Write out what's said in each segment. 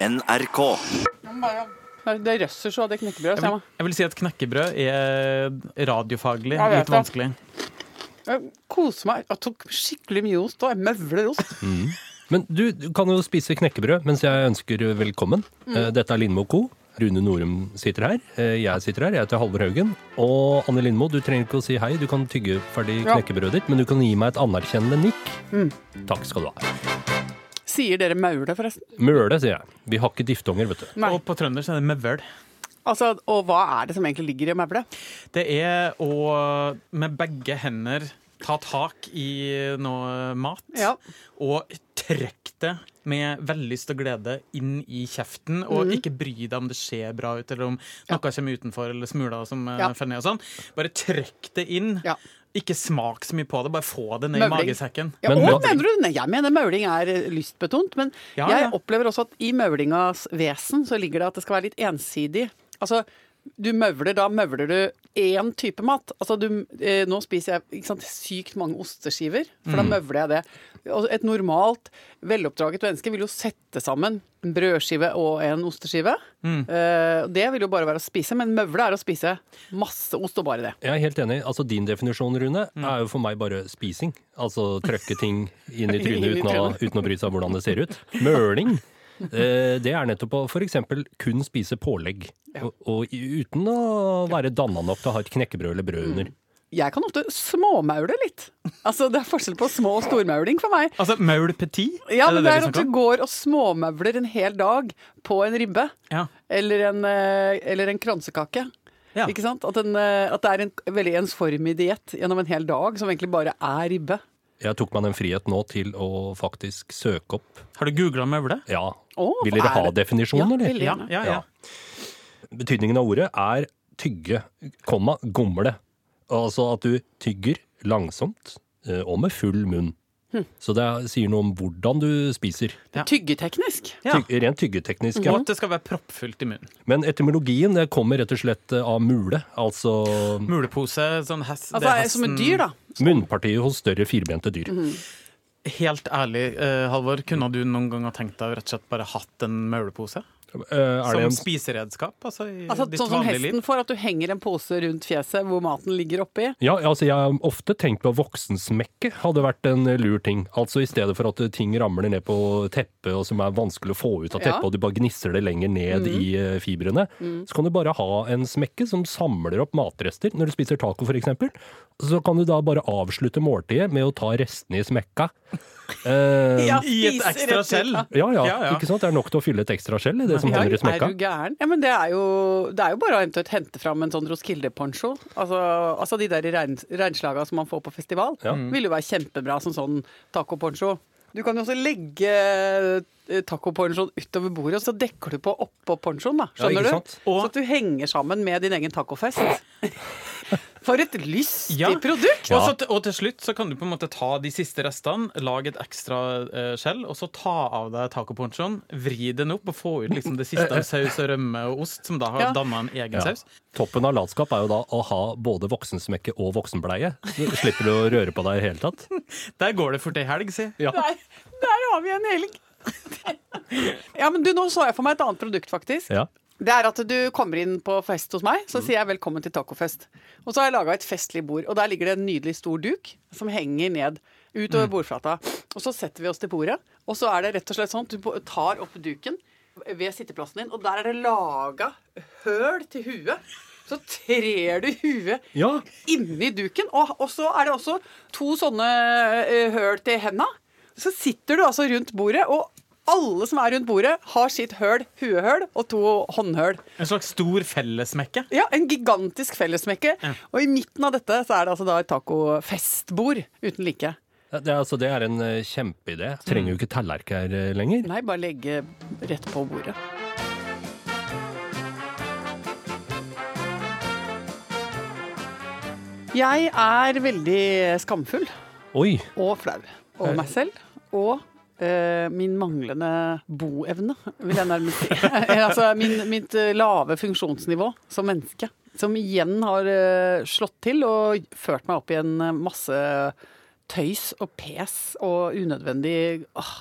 NRK. Det røsser så det knekkebrød. Jeg vil, jeg vil si at knekkebrød er radiofaglig litt det. vanskelig. Jeg koser meg. Jeg tok skikkelig mye ost, og jeg møvler ost. Men du, du kan jo spise knekkebrød mens jeg ønsker velkommen. Mm. Dette er Lindmo Co. Rune Norum sitter her. Eh, Jeg sitter her. Jeg heter Halvor Haugen. Og Anne Lindmo, du trenger ikke å si hei. Du kan tygge ferdig knekkebrødet ditt, men du kan gi meg et anerkjennende nikk. Takk skal du ha. Sier dere maule, forresten? Møle, sier jeg. Vi har ikke diftonger, vet du. Nei. Og på trøndersk er det mevøl. Altså, og hva er det som egentlig ligger i maule? Det er å med begge hender ta tak i noe mat Ja. og trekke det med vellyst og glede inn i kjeften, og ikke bry deg om det ser bra ut, eller om noe kommer utenfor, eller smuler som Ja. ja. faller ned og sånn. Bare trekk det inn. Ja. Ikke smak så mye på det, bare få det ned Møvling. i magesekken. Ja, Men og mener du? Jeg mener mauling er eh, lystbetont, men Ja, jeg ja. opplever også at i maulingas vesen så ligger det at det skal være litt ensidig. Altså, du møvler, da møvler du én type mat. Altså, du, eh, nå spiser jeg sant, sykt mange osteskiver, for da Mm. møvler jeg det. Et normalt, veloppdraget menneske vil jo sette sammen en brødskive og en osteskive. Mm. Eh, det vil jo bare være å spise, men møvle er å spise masse ost og bare det. Jeg er helt enig. Altså Din definisjon, Rune, Mm. er jo for meg bare spising. Altså trøkke ting inn i trynet uten, uten å bry seg om hvordan det ser ut. Møling. Eh, Det er nettopp å f.eks. kun spise pålegg, og, og uten å være danna nok til å ha et knekkebrød eller brød under. Jeg kan ofte småmaule litt. Altså, Det er forskjell på små- og stormauling for meg. Altså maul petit? Ja, men det vi er at du går og småmauler en hel dag på en ribbe. Ja. Eller en, eh, eller en kransekake. Ja. Ikke sant? At, en, eh, at det er en veldig ensformig diett gjennom en hel dag, som egentlig bare er ribbe. Jeg tok meg den frihet nå til å faktisk søke opp Har du googla maule? Ja. Å, Vil dere er ha det? definisjonen, Ja, eller? Ja, gjerne. ja, ja. Betydningen av ordet er tygge, komma, gomle. Altså at du tygger langsomt eh, og med full munn. Hm. Så det sier noe om hvordan du spiser. Ja. Tyggeteknisk. Ja. Tyg, rent tyggeteknisk. ja. Og at det skal være proppfullt i munnen. Men etymologien det kommer rett og slett eh, av mule. Altså Mulepose, sånn hest, Altså er som et dyr, da. munnpartiet hos større firbente dyr. Helt ærlig, eh, Halvor, kunne du noen gang ha tenkt deg rett og slett bare hatt en maulepose? Eh, er Som det en spiseredskap? Altså i Altså, ditt sånn som hesten liv? får, at du henger en pose rundt fjeset hvor maten ligger oppi. Ja, altså jeg har ofte tenkt på voksensmekke hadde vært en eh, lur ting. Altså i stedet for at eh, ting ramler ned på teppet og som er vanskelig å få ut av teppet, Ja. og du bare gnisser det lenger ned i fibrene, fibrene, så kan du bare ha en smekke som samler opp matrester. Når du spiser taco eksempel, så kan du da bare avslutte måltidet med å ta restene i smekka. Eh, ja. I et ekstra skjell. Ja, Ja, ja. ikke sant? Det er nok til å fylle et ekstra skjell i det som Ja, hender i er smekka. du gæren? Ja, men det er jo, det er jo bare å eventuelt hente fram en sånn Roskilde-poncho. Altså, altså de der regn, regnslaga som man får på festival. Ja. Vil jo være kjempebra som sånn taco-poncho. Du kan jo også legge eh, taco-ponchoen utover bordet, og så dekker du på oppå ponchoen, da. Ja, Skjønner ikke du? Og- Så at du henger sammen med din egen tacofest. For et lystig Ja. produkt! Og, så, og til slutt så kan du på en måte ta de siste restene, lage et ekstra uh, skjell, og så ta av deg tacoponchoen, vri den opp og få ut liksom det siste av saus og rømme og ost, som da har Ja. danna en egen Ja. saus. Toppen av latskap er jo da å ha både voksensmekke og voksenbleie. Du slipper du å røre på deg i det hele tatt. Der går det fort ei helg, si. Ja. Der, der har vi en helg! ja, men du, nå så jeg for meg et annet produkt, faktisk. Ja. Det er at du kommer inn på fest hos meg, så sier jeg velkommen til tacofest. Og så har jeg laga et festlig bord, og der ligger det en nydelig stor duk som henger ned utover bordflata. Og så setter vi oss til bordet, og så er det rett og slett sånn at du tar opp duken ved sitteplassen din, og der er det laga høl til huet. Så trer du huet Ja. inni duken, og, og så er det også to sånne eh, høl til henda. Så sitter du altså rundt bordet, og alle som er rundt bordet, har sitt høl, huehøl og to håndhøl. En slags stor fellesmekke. Ja, en gigantisk fellesmekke. Og i midten av dette så er det altså da et tacofestbord uten like. Det er, altså, det er en eh, kjempeidé. Trenger jo ikke tallerk her eh, lenger. Nei, bare legge rett på bordet. Jeg er veldig skamfull Oi! og flau Og meg selv. Og min manglende boevne, vil jeg nærmest si. altså min, mitt eh, lave funksjonsnivå som menneske. Som igjen har eh, slått til og ført meg opp i en eh, masse tøys og pes og unødvendig åh,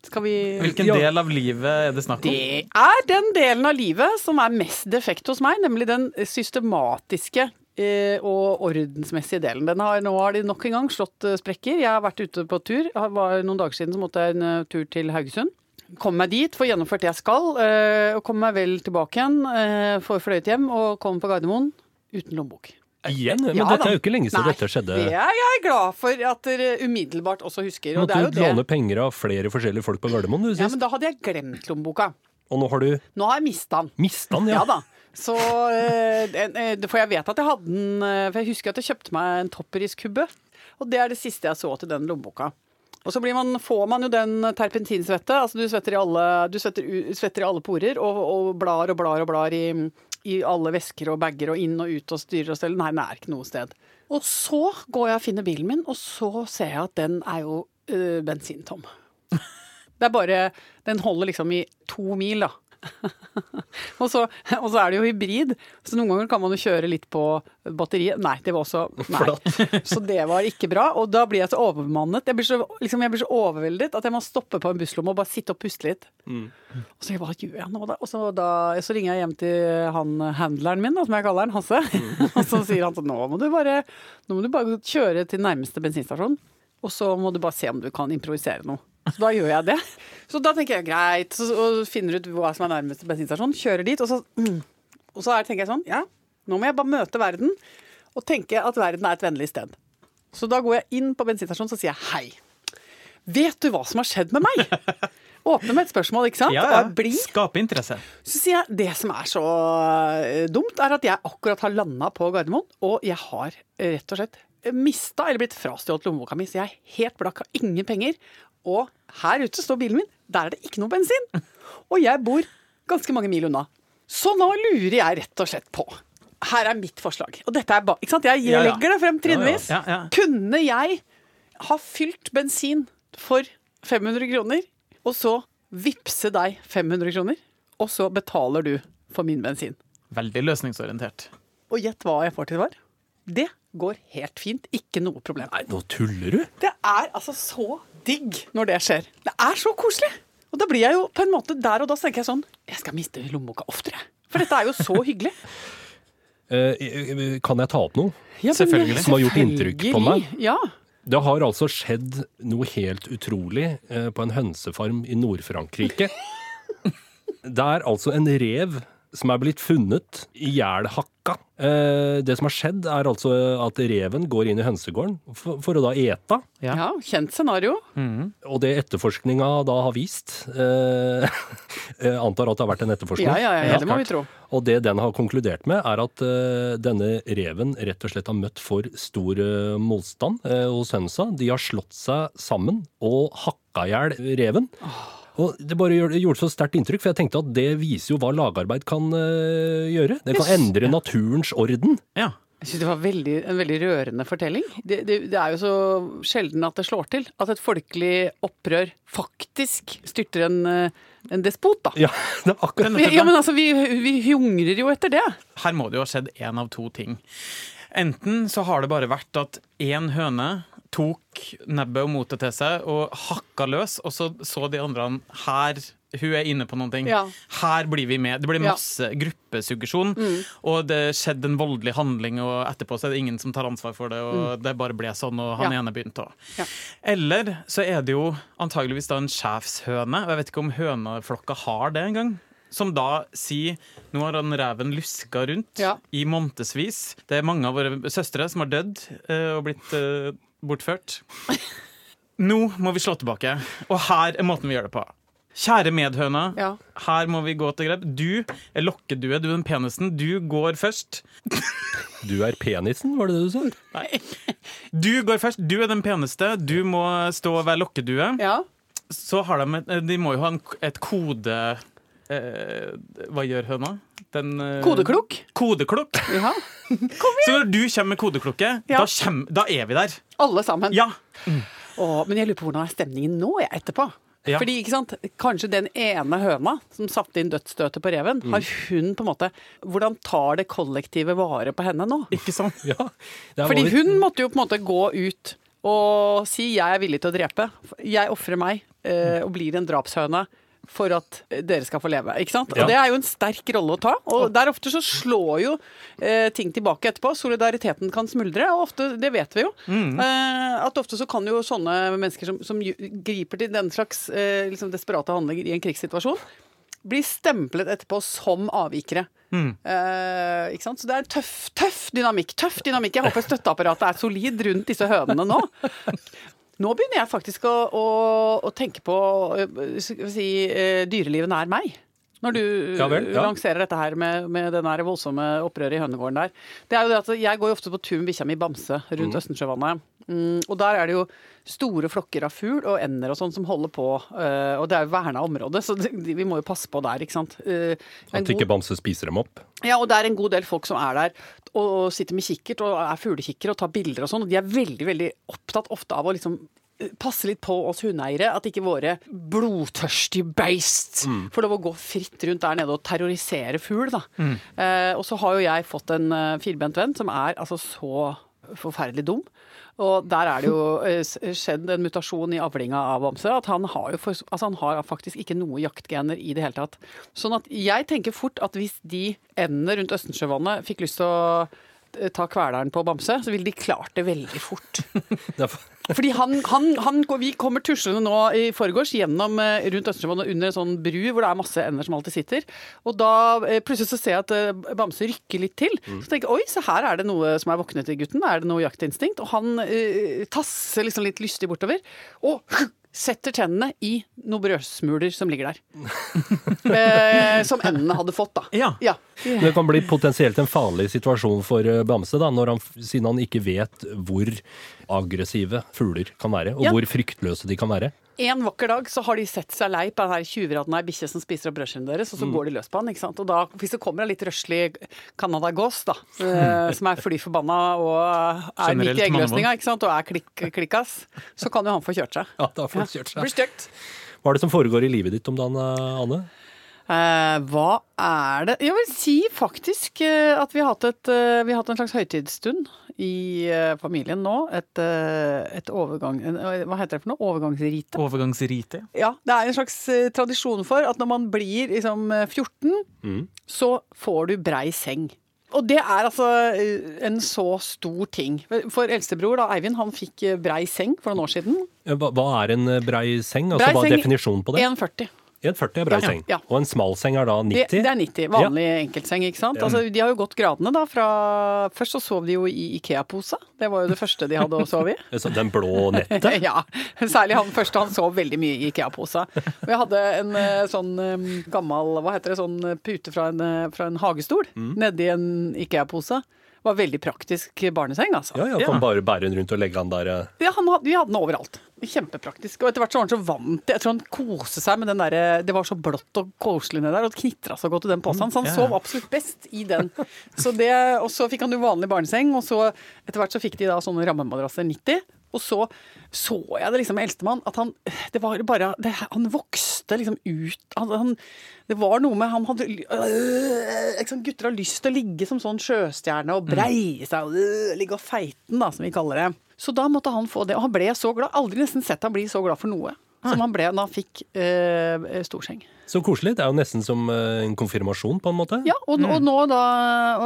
Hvilken del av livet er det snakk om? Det er den delen av livet som er mest defekt hos meg, nemlig den systematiske eh, og ordensmessige delen. Den har, nå har de nok en gang slått eh, sprekker. Jeg har vært ute på tur. Var noen dager siden så måtte jeg en eh, tur til Haugesund. Kom meg dit, får gjennomført det jeg skal, eh, og kom meg vel tilbake igjen. eh, Får fløyet hjem og kom på Gardermoen uten lommebok. Igjen? Men Ja dette er jo ikke lenge siden Nei, dette skjedde. Det er jeg glad for at dere umiddelbart også husker. Og det Måtte er jo du låne penger av flere forskjellige folk på Gardermoen du Ja, men da hadde jeg glemt lommeboka. Og nå har du Nå har jeg mista den. mista den, Ja ja. da. Så, eh, eh, For jeg vet at jeg hadde den eh, For jeg husker at jeg kjøpte meg en topperiskubbe. Og det er det siste jeg så til den lommeboka. Og så man, får man jo den terpentinsvette. Altså du svetter i alle, svetter, svetter i alle porer og, og blar og blar og blar i, i alle vesker og bager og inn og ut og styrer og steller. Nei, den er ikke noe sted. Og så går jeg og finner bilen min, og så ser jeg at den er jo øh, bensintom. Det er bare Den holder liksom i to mil, da. og, så, og så er det jo hybrid, så noen ganger kan man jo kjøre litt på batteriet. Nei, det var også Nei. Så det var ikke bra. Og da blir jeg så overbemannet. Jeg blir så, liksom, jeg blir så overveldet at jeg må stoppe på en busslomme og bare sitte og puste litt. Og så hva gjør jeg nå da? Og så, da, så ringer jeg hjem til han handleren min, da, som jeg kaller han, Hasse. og så sier han sånn nå må du bare, nå må du bare kjøre til nærmeste bensinstasjon. Og så må du bare se om du kan improvisere noe. Så da gjør jeg det. Så da tenker jeg greit, så, og finner ut hva som er nærmeste bensinstasjon, kjører dit, og så, og så er, tenker jeg sånn, ja, nå må jeg bare møte verden, og tenke at verden er et vennlig sted. Så da går jeg inn på bensinstasjonen, så sier jeg hei. Vet du hva som har skjedd med meg? Åpne med et spørsmål, ikke sant? Ja, ja. Skape interesse. Så sier jeg det som er så eh, dumt, er at jeg akkurat har landa på Gardermoen, og jeg har eh, rett og slett mista eller blitt frastjålet lommeboka mi, så jeg er helt blakk, har ingen penger. Og her ute står bilen min, der er det ikke noe bensin. Og jeg bor ganske mange mil unna. Så nå lurer jeg rett og slett på. Her er mitt forslag. Og dette er ba ikke sant? Jeg Ja, ja. legger det frem trinnvis. Ja. Kunne jeg ha fylt bensin for 500 kroner, og så vippse deg 500 kroner, og så betaler du for min bensin? Veldig løsningsorientert. Og gjett hva jeg får til svar? Det går helt fint. Ikke noe problem. Nei, nå tuller du. Det er altså så digg når det skjer. Det er så koselig. Og da blir jeg jo på en måte der og da så tenker jeg sånn Jeg skal miste lommeboka oftere. For dette er jo så hyggelig. Eh, kan jeg ta opp noe? Ja, Selvfølgelig. Som har gjort inntrykk på meg? Ja. Det har altså skjedd noe helt utrolig eh, på en hønsefarm i Nord-Frankrike. Det er altså en rev som er blitt funnet ihjelhakka. Eh, det som har skjedd, er altså at reven går inn i hønsegården for, for å da ete. Ja. ja, kjent scenario. Og det etterforskninga da har vist eh, antar at det har vært en etterforskning. Ja, ja, ja, det må vi tro. Og det den har konkludert med, er at eh, denne reven rett og slett har møtt for stor eh, motstand eh, hos hønsa. De har slått seg sammen og hakka i hjel reven. Og Det bare gjorde så sterkt inntrykk, for jeg tenkte at det viser jo hva lagarbeid kan eh, gjøre. Det kan Yes. endre naturens orden. Ja. Jeg synes det var veldig, en veldig rørende fortelling. Det, det, det er jo så sjelden at det slår til. At et folkelig opprør faktisk styrter en, eh, en despot, da. Ja, det er akkurat Vi, ja, men altså, vi, vi hungrer jo etter det. Her må det jo ha skjedd én av to ting. Enten så har det bare vært at én høne tok nebbet og motet til seg og hakka løs, og så så de andre her hun er inne på noen ting. Ja. Her blir vi med. Det blir Ja. masse Mm. og det skjedde en voldelig handling, og etterpå så er det ingen som tar ansvar for det, og det bare ble sånn, og han Ja. ene begynte å Ja. Eller så er det jo antageligvis da en sjefshøne, og jeg vet ikke om høneflokka har det engang. Som da sier nå har han reven luska rundt i månedsvis. Det er mange av våre søstre som har dødd eh, og blitt eh, bortført. Nå må vi slå tilbake, og her er måten vi gjør det på. Kjære medhøna, Ja. her må vi gå til grep. Du er lokkedue, du er den penisen. Du går først. Du er penisen, var det det du sa? Du går først, du er den peneste. Du må stå og være lokkedue. Ja. Så har de et, De må jo ha en, et kode eh, Hva gjør høna? Den, eh, Kodeklokk. Kodeklokk. Ja. Så når du kommer med kodeklokke, Ja. da, kjem- da er vi der. Alle sammen. Ja. Åh, men jeg lurer på hvordan er stemningen nå, jeg, etterpå. Ja. Fordi, ikke sant, Kanskje den ene høna som satte inn dødsstøtet på reven, har hun på en måte Hvordan tar det kollektive vare på henne nå? Ikke sant? Ja. Fordi over- hun måtte jo på en måte gå ut og si 'jeg er villig til å drepe'. Jeg ofrer meg eh, og blir en drapshøne for at dere skal få leve. ikke sant? Ja. Og Det er jo en sterk rolle å ta. Og der ofte så slår jo eh, ting tilbake etterpå. Solidariteten kan smuldre, og ofte, det vet vi jo. Eh, at ofte så kan jo sånne mennesker som, som griper til den slags eh, liksom desperate handlinger i en krigssituasjon, bli stemplet etterpå som avvikere. Eh, ikke sant? Så det er tøff, tøff dynamikk. Tøff dynamikk. Jeg håper støtteapparatet er solid rundt disse hønene nå. Nå begynner jeg faktisk å, å, å tenke på eh, si, eh, dyrelivet nær meg. Når du Ja vel, ja. lanserer dette her med, med den voldsomme opprøret i hønegården der. Det er jo det at Jeg går jo ofte på tur med bikkja mi Bamse rundt Østensjøvannet. Mm, og der er det jo store flokker av fugl og ender og sånn som holder på. Uh, og det er jo verna område, så det, vi må jo passe på der, ikke sant. Uh, At god- ikke Bamse spiser dem opp. ja, og det er en god del folk som er der og sitter med kikkert og er fuglekikkere og tar bilder og sånn. Og de er veldig, veldig opptatt ofte av å liksom passe litt på oss hundeeiere. At ikke våre blodtørstige beist får lov å gå fritt rundt der nede og terrorisere fugl, da. Eh, og så har jo jeg fått en uh, firbent venn som er altså så forferdelig dum. Og der er det jo eh, skjedd en mutasjon i avlinga av Bamse. At han har jo for, altså han har faktisk ikke noe jaktgener i det hele tatt. Sånn at jeg tenker fort at hvis de endene rundt Østensjøvannet fikk lyst til å eh, ta kveleren på Bamse, så ville de klart det veldig fort. Fordi han, han, han Vi kommer tuslende nå i forgårs gjennom rundt rundt og under en sånn bru hvor det er masse ender som alltid sitter. Og da eh, plutselig så ser jeg at eh, Bamse rykker litt til. Så tenker jeg oi, se her er det noe som er våknet i gutten. Er det noe jaktinstinkt? Og han uh, tasser liksom litt lystig bortover. Og setter tennene i noen brødsmuler som ligger der. eh, som endene hadde fått, da. Ja. ja. Det kan bli potensielt en farlig situasjon for eh, Bamse, da, når han, siden han ikke vet hvor aggressive fugler kan være, og Ja. hvor fryktløse de kan være. En vakker dag så har de sett seg lei på den tjuvradden ei bikkje som spiser opp brødskiven deres, og så går de løs på han. ikke sant? Og da, hvis det kommer en litt røslig Canada-gås, da, eh, som er fly forbanna og er midt i eggløsninga, ikke sant, og er klikk, klikkas, så kan jo han få kjørt seg. Ja, da får han kjørt blir seg. stygt. Hva er det som foregår i livet ditt om dagen, eh, Anne? Eh, hva er det Jeg vil si faktisk eh, at vi har hatt, et, eh, vi har hatt en slags høytidsstund i eh, familien nå. Et, eh, et overgang... En, eh, hva heter det for noe? Overgangsrite? Overgangsrite. Ja, det er en slags tradisjon for at når man blir liksom eh, 14, så får du brei seng. Og det er altså en så stor ting. For eldstebror, da, Eivind, han fikk brei seng for noen år siden. Hva, hva er en brei seng? Altså, Brei hva er seng- definisjonen på det? 1,40. 1,40 er bra Ja, seng. ja. Og en smal seng er da 90? Det, det er 90. Vanlig enkeltseng, ikke sant. Altså, de har jo gått gradene, da. Fra, først så sov de jo i Ikea-pose. Det var jo det første de hadde å sove i. Så Den blå nettet? ja, særlig han første. Han sov veldig mye i Ikea-pose. Og jeg hadde en eh, sånn gammel, hva heter det, sånn pute fra en, eh, fra en hagestol nedi en Ikea-pose. Var veldig praktisk barneseng, altså. Ja, ja, kan bare bære den rundt og legge den der. eh. Ja, han hadde, vi hadde den overalt. Kjempepraktisk. Og etter hvert så var han så vant til Jeg tror han koste seg med den derre Det var så blått og koselig nedi der, og det knitra så godt i den posen. Så han ja. sov absolutt best i den. Så det, og så fikk han jo vanlig barneseng, og så etter hvert så fikk de da sånne rammemadrasser 90. Og så så jeg det liksom med eldstemann, at han Det var bare det, Han vokste liksom ut han, han, Det var noe med Han hadde øh, liksom, Gutter har lyst til å ligge som sånn sjøstjerne og breie seg øh, ligge og feiten, da, som vi kaller det. Så da måtte han få det. Og han ble så glad. Aldri nesten sett han bli så glad for noe som han ble da han fikk øh, storseng. Så koselig. Det er jo nesten som eh, en konfirmasjon, på en måte. Ja, og, og nå da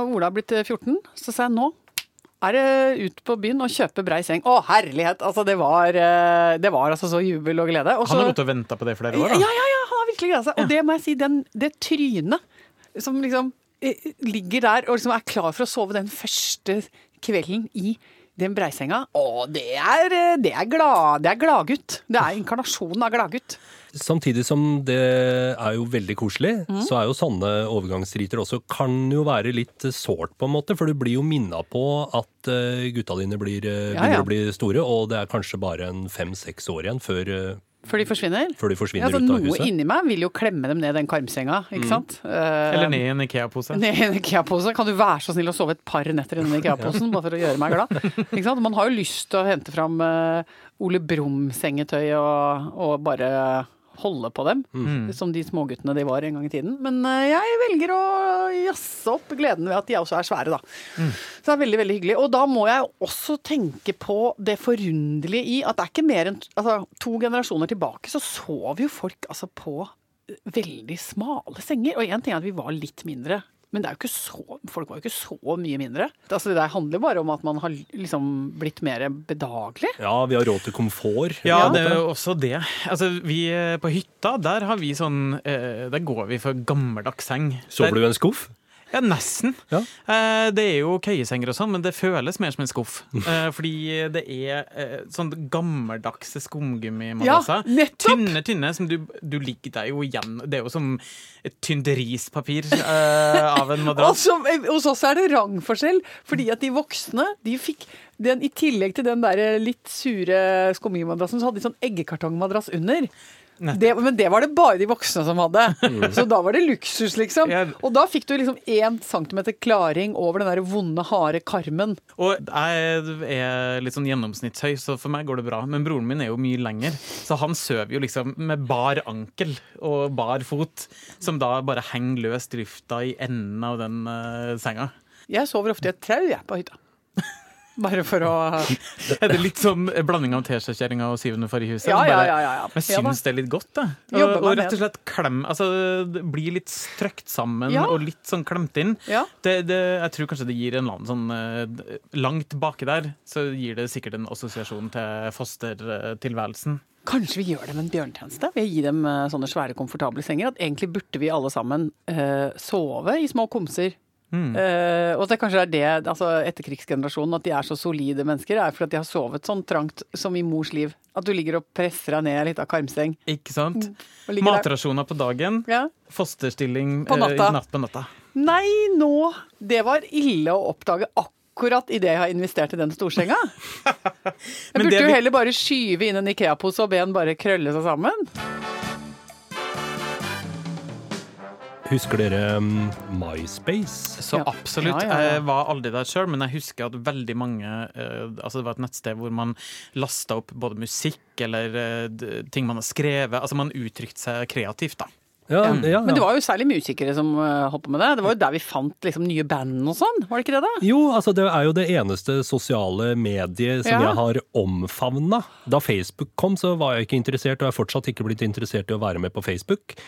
Ola er blitt 14, så sa jeg nå er det ut på byen og kjøpe brei seng. Å, herlighet! Altså, det var, eh, det var altså så jubel og glede. Også, Han har gått og venta på det i flere år, ja, da. ja, ja, han har virkelig gleda seg. Og det må jeg si, den, det trynet som liksom eh, ligger der og liksom er klar for å sove den første kvelden i den breisenga, å, det er, eh, det er, glad, det gladgutt. Det er inkarnasjonen av gladgutt. Samtidig som det er jo veldig koselig, Mm. så er jo sånne overgangsriter også kan jo være litt sårt, på en måte. For du blir jo minna på at eh, gutta dine blir, eh, Ja, begynner ja. å bli store, og det er kanskje bare en fem-seks år igjen før, eh, Før de forsvinner. før de forsvinner Ja, altså, ut av noe huset. inni meg vil jo klemme dem ned den karmsenga, ikke sant? Uh, Eller ned i en Ikea-pose. Ned i en Ikea-pose. Kan du være så snill å sove et par netter i den Ikea-posen, bare for å gjøre meg glad? Ikke sant? Man har jo lyst til å hente fram uh, Ole Brumm-sengetøy og, og bare holde på dem. Som de småguttene de var en gang i tiden. Men eh, jeg velger å jazze opp gleden ved at de også er svære, da. Så det er veldig, veldig hyggelig. Og da må jeg også tenke på det forunderlige i at det er ikke mer enn altså, to generasjoner tilbake så sov jo folk altså på veldig smale senger. Og én ting er at vi var litt mindre. Men det er jo ikke så, folk var jo ikke så mye mindre. Altså, det der handler bare om at man har liksom blitt mer bedagelig. Ja, vi har råd til komfort. Ja, Ja. det er jo også det. Altså, vi eh, På hytta, der har vi sånn eh, Der går vi for gammeldags seng. Sover du i en skuff? Ja, nesten. Ja. Eh, det er jo køyesenger og sånn, men det føles mer som en skuff. Eh, fordi det er eh, sånn gammeldagse skumgummimadrasser. Ja, nettopp! Tynne, tynne, som du, du ligger deg jo igjen Det er jo som et tynt rispapir eh, av en madrass. eh, hos oss er det rangforskjell, fordi at de voksne de fikk den, I tillegg til den der litt sure skumgummimadrassen, så hadde de sånn eggekartongmadrass under. Det, men det var det bare de voksne som hadde. Så da var det luksus, liksom. Og da fikk du liksom én centimeter klaring over den der vonde, harde karmen. Og jeg er litt sånn gjennomsnittshøy, så for meg går det bra. Men broren min er jo mye lenger, så han sover jo liksom med bar ankel og bar fot, som da bare henger løst i lufta i enden av den uh, senga. Jeg sover ofte i et trau, jeg, på hytta. Bare for å Er det litt som blanding av teskjekjerringa og syvende far i huset? Ja, ja, ja. ja, ja. Men syns det er litt godt, det. Og, og rett og slett klem Altså, bli litt strøkt sammen Ja. og litt sånn klemt inn. Ja. Det, det, jeg tror kanskje det gir en annen sånn eh, Langt baki der så gir det sikkert en assosiasjon til fostertilværelsen. Kanskje vi gjør dem en bjørntjeneste ved å gi dem eh, sånne svære, komfortable senger. At egentlig burde vi alle sammen uh, sove i små komser. Eh, og at det kanskje er det altså etterkrigsgenerasjonen, at de er så solide mennesker, er fordi at de har sovet sånn trangt som i mors liv. At du ligger og presser deg ned i litt av karmseng. Ikke sant? Og der. Matrasjoner på dagen, Ja. fosterstilling På eh, natta. i natt på natta. Nei, nå Det var ille å oppdage akkurat idet jeg har investert i den storsenga. Jeg burde jo heller bare skyve inn en Ikea-pose og be den bare krølle seg sammen. Husker dere um, MySpace? Så Ja. absolutt. Ja, ja, ja. Jeg var aldri der sjøl, men jeg husker at veldig mange uh, Altså det var et nettsted hvor man lasta opp både musikk eller uh, ting man har skrevet. Altså man uttrykte seg kreativt, da. Ja, ja, ja. Men det var jo særlig musikere som eh, holdt på med det. Det var jo der vi fant liksom, nye band og sånn, var det ikke det da? Jo, altså det er jo det eneste sosiale mediet som Ja. jeg har omfavna. Da Facebook kom, så var jeg ikke interessert, og jeg er fortsatt ikke blitt interessert i å være med på Facebook.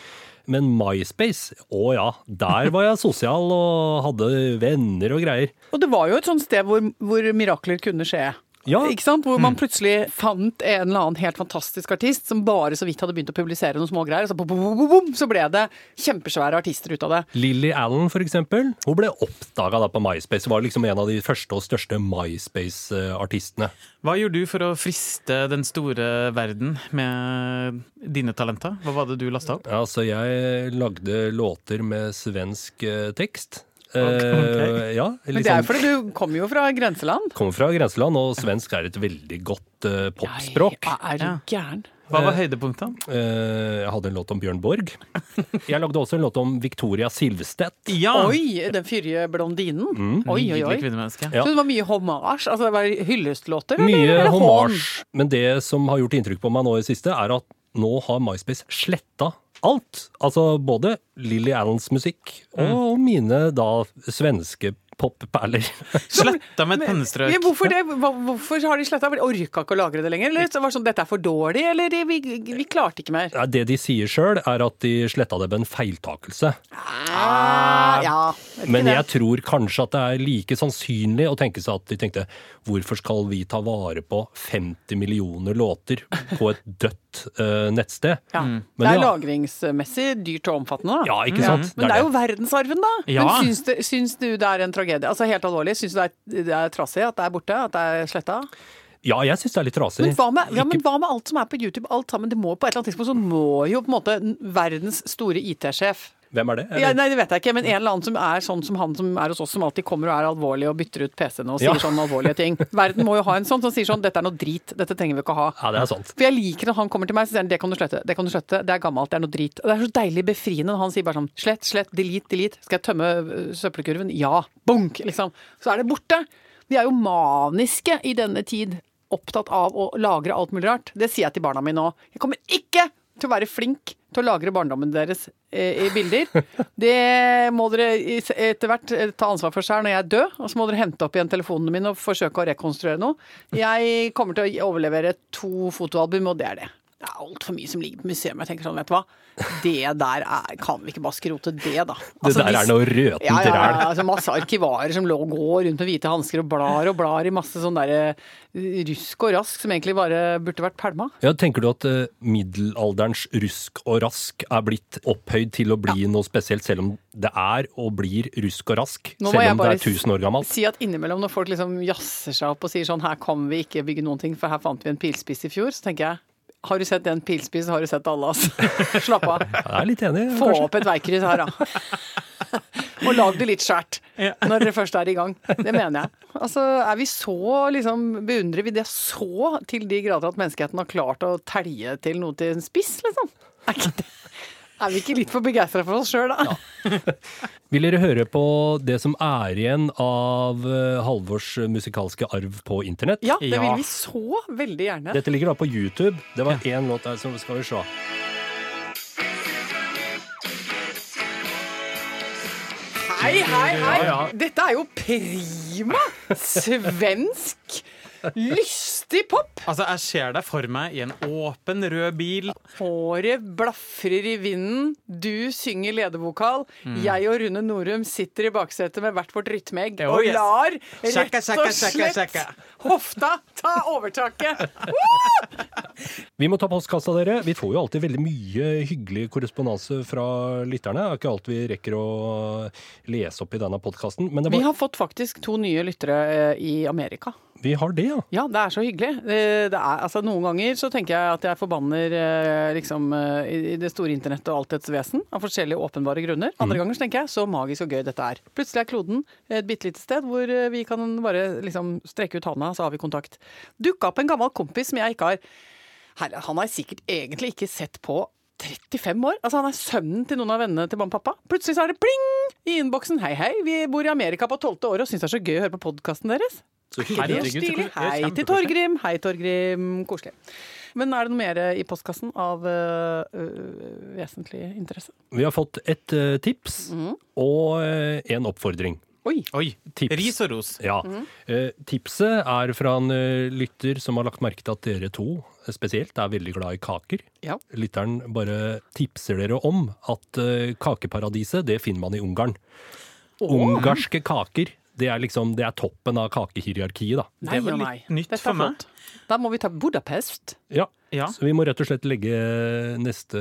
Men MySpace, å ja, der var jeg sosial og hadde venner og greier. Og det var jo et sånt sted hvor, hvor mirakler kunne skje. Ja. Ikke sant? Hvor man plutselig fant en eller annen helt fantastisk artist som bare så vidt hadde begynt å publisere noen smågreier, og så, bom, bom, bom, bom, så ble det kjempesvære artister ut av det. Lily Allen, for eksempel, hun ble oppdaga på MySpace. Hun Var liksom en av de første og største MySpace-artistene. Hva gjorde du for å friste den store verden med dine talenter? Hva var det du lasta opp? Ja, så jeg lagde låter med svensk eh, tekst. Ok, ok. Eh, ja, Men det er jo fordi du kommer jo fra grenseland. Kommer fra grenseland, og svensk er et veldig godt eh, popspråk. Ja, er du gæren? Hva var høydepunktet? Eh, jeg hadde en låt om Bjørn Borg. Jeg lagde også en låt om Victoria Silvstedt. Ja! Oi, den fyrige blondinen. Oi, oi, oi. Ja. Så det var mye hommage? Altså det var hyllestlåter? Mye hommage. Men det som har gjort inntrykk på meg nå i det siste, er at nå har MySpace sletta alt. Altså både Lilly Allens musikk og mine da svenske popperler. Sletta med et pennestrøk. Ja, hvorfor det? Hvorfor har de sletta? Orka ikke å lagre det lenger? Eller så var det sånn dette er for dårlig? Eller vi, vi klarte ikke mer? Ja, Det de sier sjøl, er at de sletta det med en feiltakelse. Ah, ja, Men det. jeg tror kanskje at det er like sannsynlig å tenke seg at de tenkte hvorfor skal vi ta vare på 50 millioner låter på et dødt eh, nettsted? ja. Men Det er ja. lagringsmessig dyrt og omfattende, da. Ja, ikke sant? Men det er jo verdensarven, da. Ja. Men syns, det, syns du det er en tragedie? Altså helt alvorlig, syns du det er, det er trassig at det er borte? At det er sletta? Ja, jeg syns det er litt trasig. Men hva, med, ja, men hva med alt som er på YouTube? Alt sammen, det må På et eller annet tidspunkt så må jo på en måte verdens store IT-sjef Hvem er det? ja, Nei, det vet jeg ikke, men en eller annen som er sånn som han som er hos oss, som alltid kommer og er alvorlig og bytter ut PC-ene og sier Ja. sånne alvorlige ting. Verden må jo ha en sånn som sier sånn 'dette er noe drit, dette trenger vi ikke å ha'. Ja, det er sant. For jeg liker når han kommer til meg og sier han, 'det kan du slette', 'det kan du slette', 'det er gammelt, det er noe drit'. Og det er så deilig befriende når han sier bare sånn 'slett, slett, delete, delete'. Skal jeg tømme øh, søppelkurven? Ja. Bunk, liksom. Så er det borte. Vi er jo maniske i denne tid. Opptatt av å lagre alt mulig rart. Det sier jeg til barna mine nå. Jeg kommer ikke til å være flink til å lagre barndommen deres eh, i bilder. Det må dere etter hvert eh, ta ansvar for selv når jeg er død, og så må dere hente opp igjen telefonene mine og forsøke å rekonstruere noe. Jeg kommer til å overlevere to fotoalbum, og det er det. Det er altfor mye som ligger på museum. Jeg tenker sånn, vet du hva. Det der er, kan vi ikke bare skrote det, da. Det Altså, der hvis- er noe røtent ja, ja, ja, altså masse arkivarer som lå, går rundt med hvite hansker og blar og blar i masse sånn derre rusk og rask som egentlig bare burde vært pælma. Ja, tenker du at uh, middelalderens rusk og rask er blitt opphøyd til å bli noe spesielt, selv om det er og blir rusk og rask? Nå Selv om det er 1000 år gammelt? Si at innimellom når folk liksom jazzer seg opp og sier sånn her kan vi ikke bygge noen ting, for her fant vi en pilspiss i fjor, så tenker jeg har du sett den pilspiss, har du sett alle, altså. Slapp av. Jeg er litt enig, Få kanskje. opp et veikryss her, da. Og lag det litt skjært når dere først er i gang. Det mener jeg. Altså, er vi så liksom Beundrer vi det så til de grader at menneskeheten har klart å telje til noe til en spiss, liksom? Er, ikke det, er vi ikke litt for begeistra for oss sjøl, da? Vil dere høre på det som er igjen av eh, Halvors musikalske arv på internett? Ja, det vil vi så veldig gjerne. Dette ligger da på YouTube. Det var én låt der, så skal vi se. Hei, hei, hei! Ja, ja. Dette er jo prima svensk lystig pop. Altså, Jeg ser deg for meg i en åpen, rød bil. Håret blafrer i vinden, du synger ledevokal. Jeg og Rune Norum sitter i baksetet med hvert vårt rytmeegg Oh, og lar rett og slett sjekka. hofta ta overtaket. Vi må ta postkassa, dere. Vi får jo alltid veldig mye hyggelig korrespondanse fra lytterne. Det er ikke alt vi rekker å lese opp i denne podkasten. Var... Vi har fått faktisk to nye lyttere eh, i Amerika. Vi har det, ja. Ja, det er så hyggelig. Det, det er, altså, noen ganger så tenker jeg at jeg forbanner eh, liksom, eh, i det store internettet og alt dets vesen, av forskjellige åpenbare grunner. Andre ganger så tenker jeg så magisk og gøy dette er. Plutselig er kloden et bitte lite sted hvor eh, vi kan bare liksom strekke ut handa, så har vi kontakt. Dukka opp en gammel kompis som jeg ikke har Herre, han har jeg sikkert egentlig ikke sett på 35 år. Altså, han er sønnen til noen av vennene til mamma og pappa. Plutselig så er det pling i innboksen. Hei, hei, vi bor i Amerika på tolvte året og syns det er så gøy å høre på podkasten deres. Så er Herregud, så koselig. Hei til Torgrim. Hei, Torgrim. Koselig. Men er det noe mer i postkassen av øh, vesentlig interesse? Vi har fått et uh, tips og uh, en oppfordring. Oi. Oi. Tips. Ris og ros. Ja. Eh, tipset er fra en lytter som har lagt merke til at dere to spesielt er veldig glad i kaker. Ja. Lytteren bare tipser dere om at kakeparadiset, det finner man i Ungarn. Ungarske kaker, det er liksom det er toppen av kakehierarkiet, da. Nei Det var litt nei. nytt Dette for meg. Da må vi ta Budapest. Ja. Ja. Så vi må rett og slett legge neste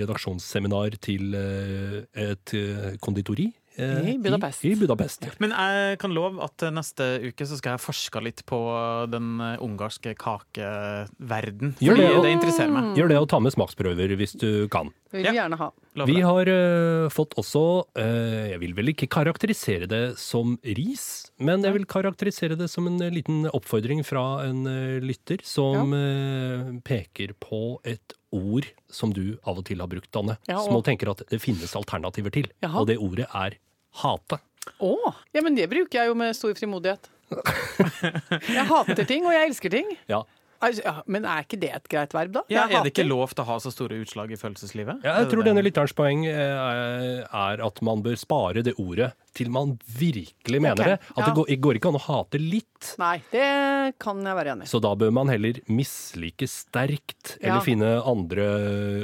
redaksjonsseminar til eh, et konditori I Budapest. I, i Budapest. Men jeg kan love at neste uke så skal jeg forske litt på den eh, ungarske kakeverden. Gjør det. det interesserer meg. Gjør det og ta med smaksprøver hvis du kan. Vil vi gjerne ha. Lover Vi det. har uh, fått også uh, Jeg vil vel ikke karakterisere det som ris, men jeg vil karakterisere det som en eh, liten oppfordring fra en uh, lytter som eh, peker på et ord som du av og til har brukt, Anne. Ja, og- Som hun tenker at det finnes alternativer til. Jaha. Og det ordet er hate. Å! Ja, men det bruker jeg jo med stor frimodighet. Jeg hater ting, og jeg elsker ting. Ja. Altså, ja, men er ikke det et greit verb, da? Ja, er det ikke lov til å ha så store utslag i følelseslivet? Ja, jeg tror denne lytterens poeng eh, er at man bør spare det ordet til man virkelig mener det. At ja. det går, går ikke an å hate litt. Nei, det kan jeg være enig i. Så da bør man heller mislike sterkt, eller Ja. finne andre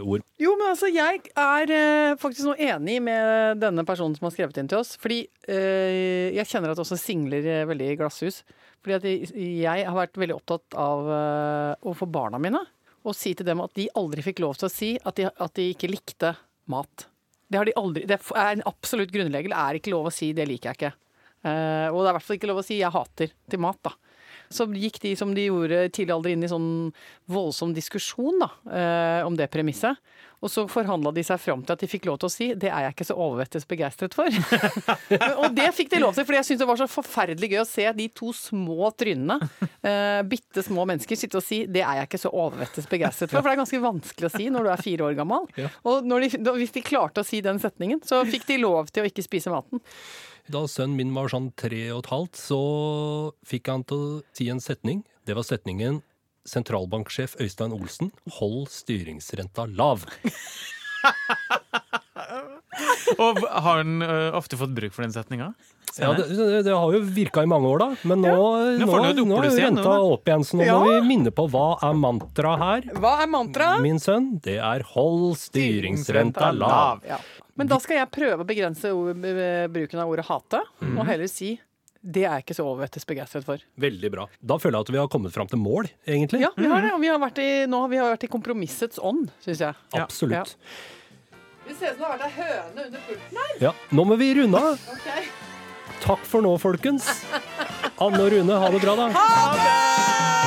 ord. Jo, men altså, jeg er eh, faktisk nå enig med denne personen som har skrevet inn til oss. Fordi eh, jeg kjenner at også singler eh, veldig i glasshus. Fordi at jeg, har vært veldig opptatt av Å få barna mine å si til dem at de aldri fikk lov til å si at de, at de ikke likte mat. Det de aldri. Det er en absolutt grunnregel. Det er ikke lov å si 'det liker jeg ikke'. Eh, og det er i hvert fall ikke lov å si 'jeg hater' til mat, da. Så gikk de som de gjorde tidlig alder inn i sånn voldsom diskusjon da, eh, om det premisset. Og så forhandla de seg fram til at de fikk lov til å si 'det er jeg ikke så overvettes begeistret for'. og det fikk de lov til, for jeg syntes det var så forferdelig gøy å se de to små trynene, uh, bitte små mennesker, sitte og si 'det er jeg ikke så overvettes begeistret for'. For det er ganske vanskelig å si når du er fire år gammel. Og når de, hvis de klarte å si den setningen, så fikk de lov til å ikke spise maten. Da sønnen min var sånn tre og et halvt, så fikk han til å si en setning. Det var setningen sentralbanksjef Øystein Olsen, hold styringsrenta lav. Og har han ofte fått bruk for den setninga? Ja, det, det, det har jo virka i mange år, da. Men nå, Nå nå, et nå er renta nå, opp igjen, så nå Ja. må vi minne på hva er mantraet her. Hva er mantra? Min sønn, det er hold styringsrenta lav. Ja. Men da skal jeg prøve å begrense bruken av ordet hate, og heller si det er jeg ikke så overvettes begeistret for. Veldig bra. Da føler jeg at vi har kommet fram til mål, egentlig. Ja, vi har det, og vi har vært i, nå har vi vært i kompromissets ånd, syns jeg. Ja. Absolutt. Det ser ut som det har vært ei høne under pulten her. Ja, Nå må vi runde av. Okay. Takk for nå, folkens. Anne og Rune, ha det bra, da. Ha det!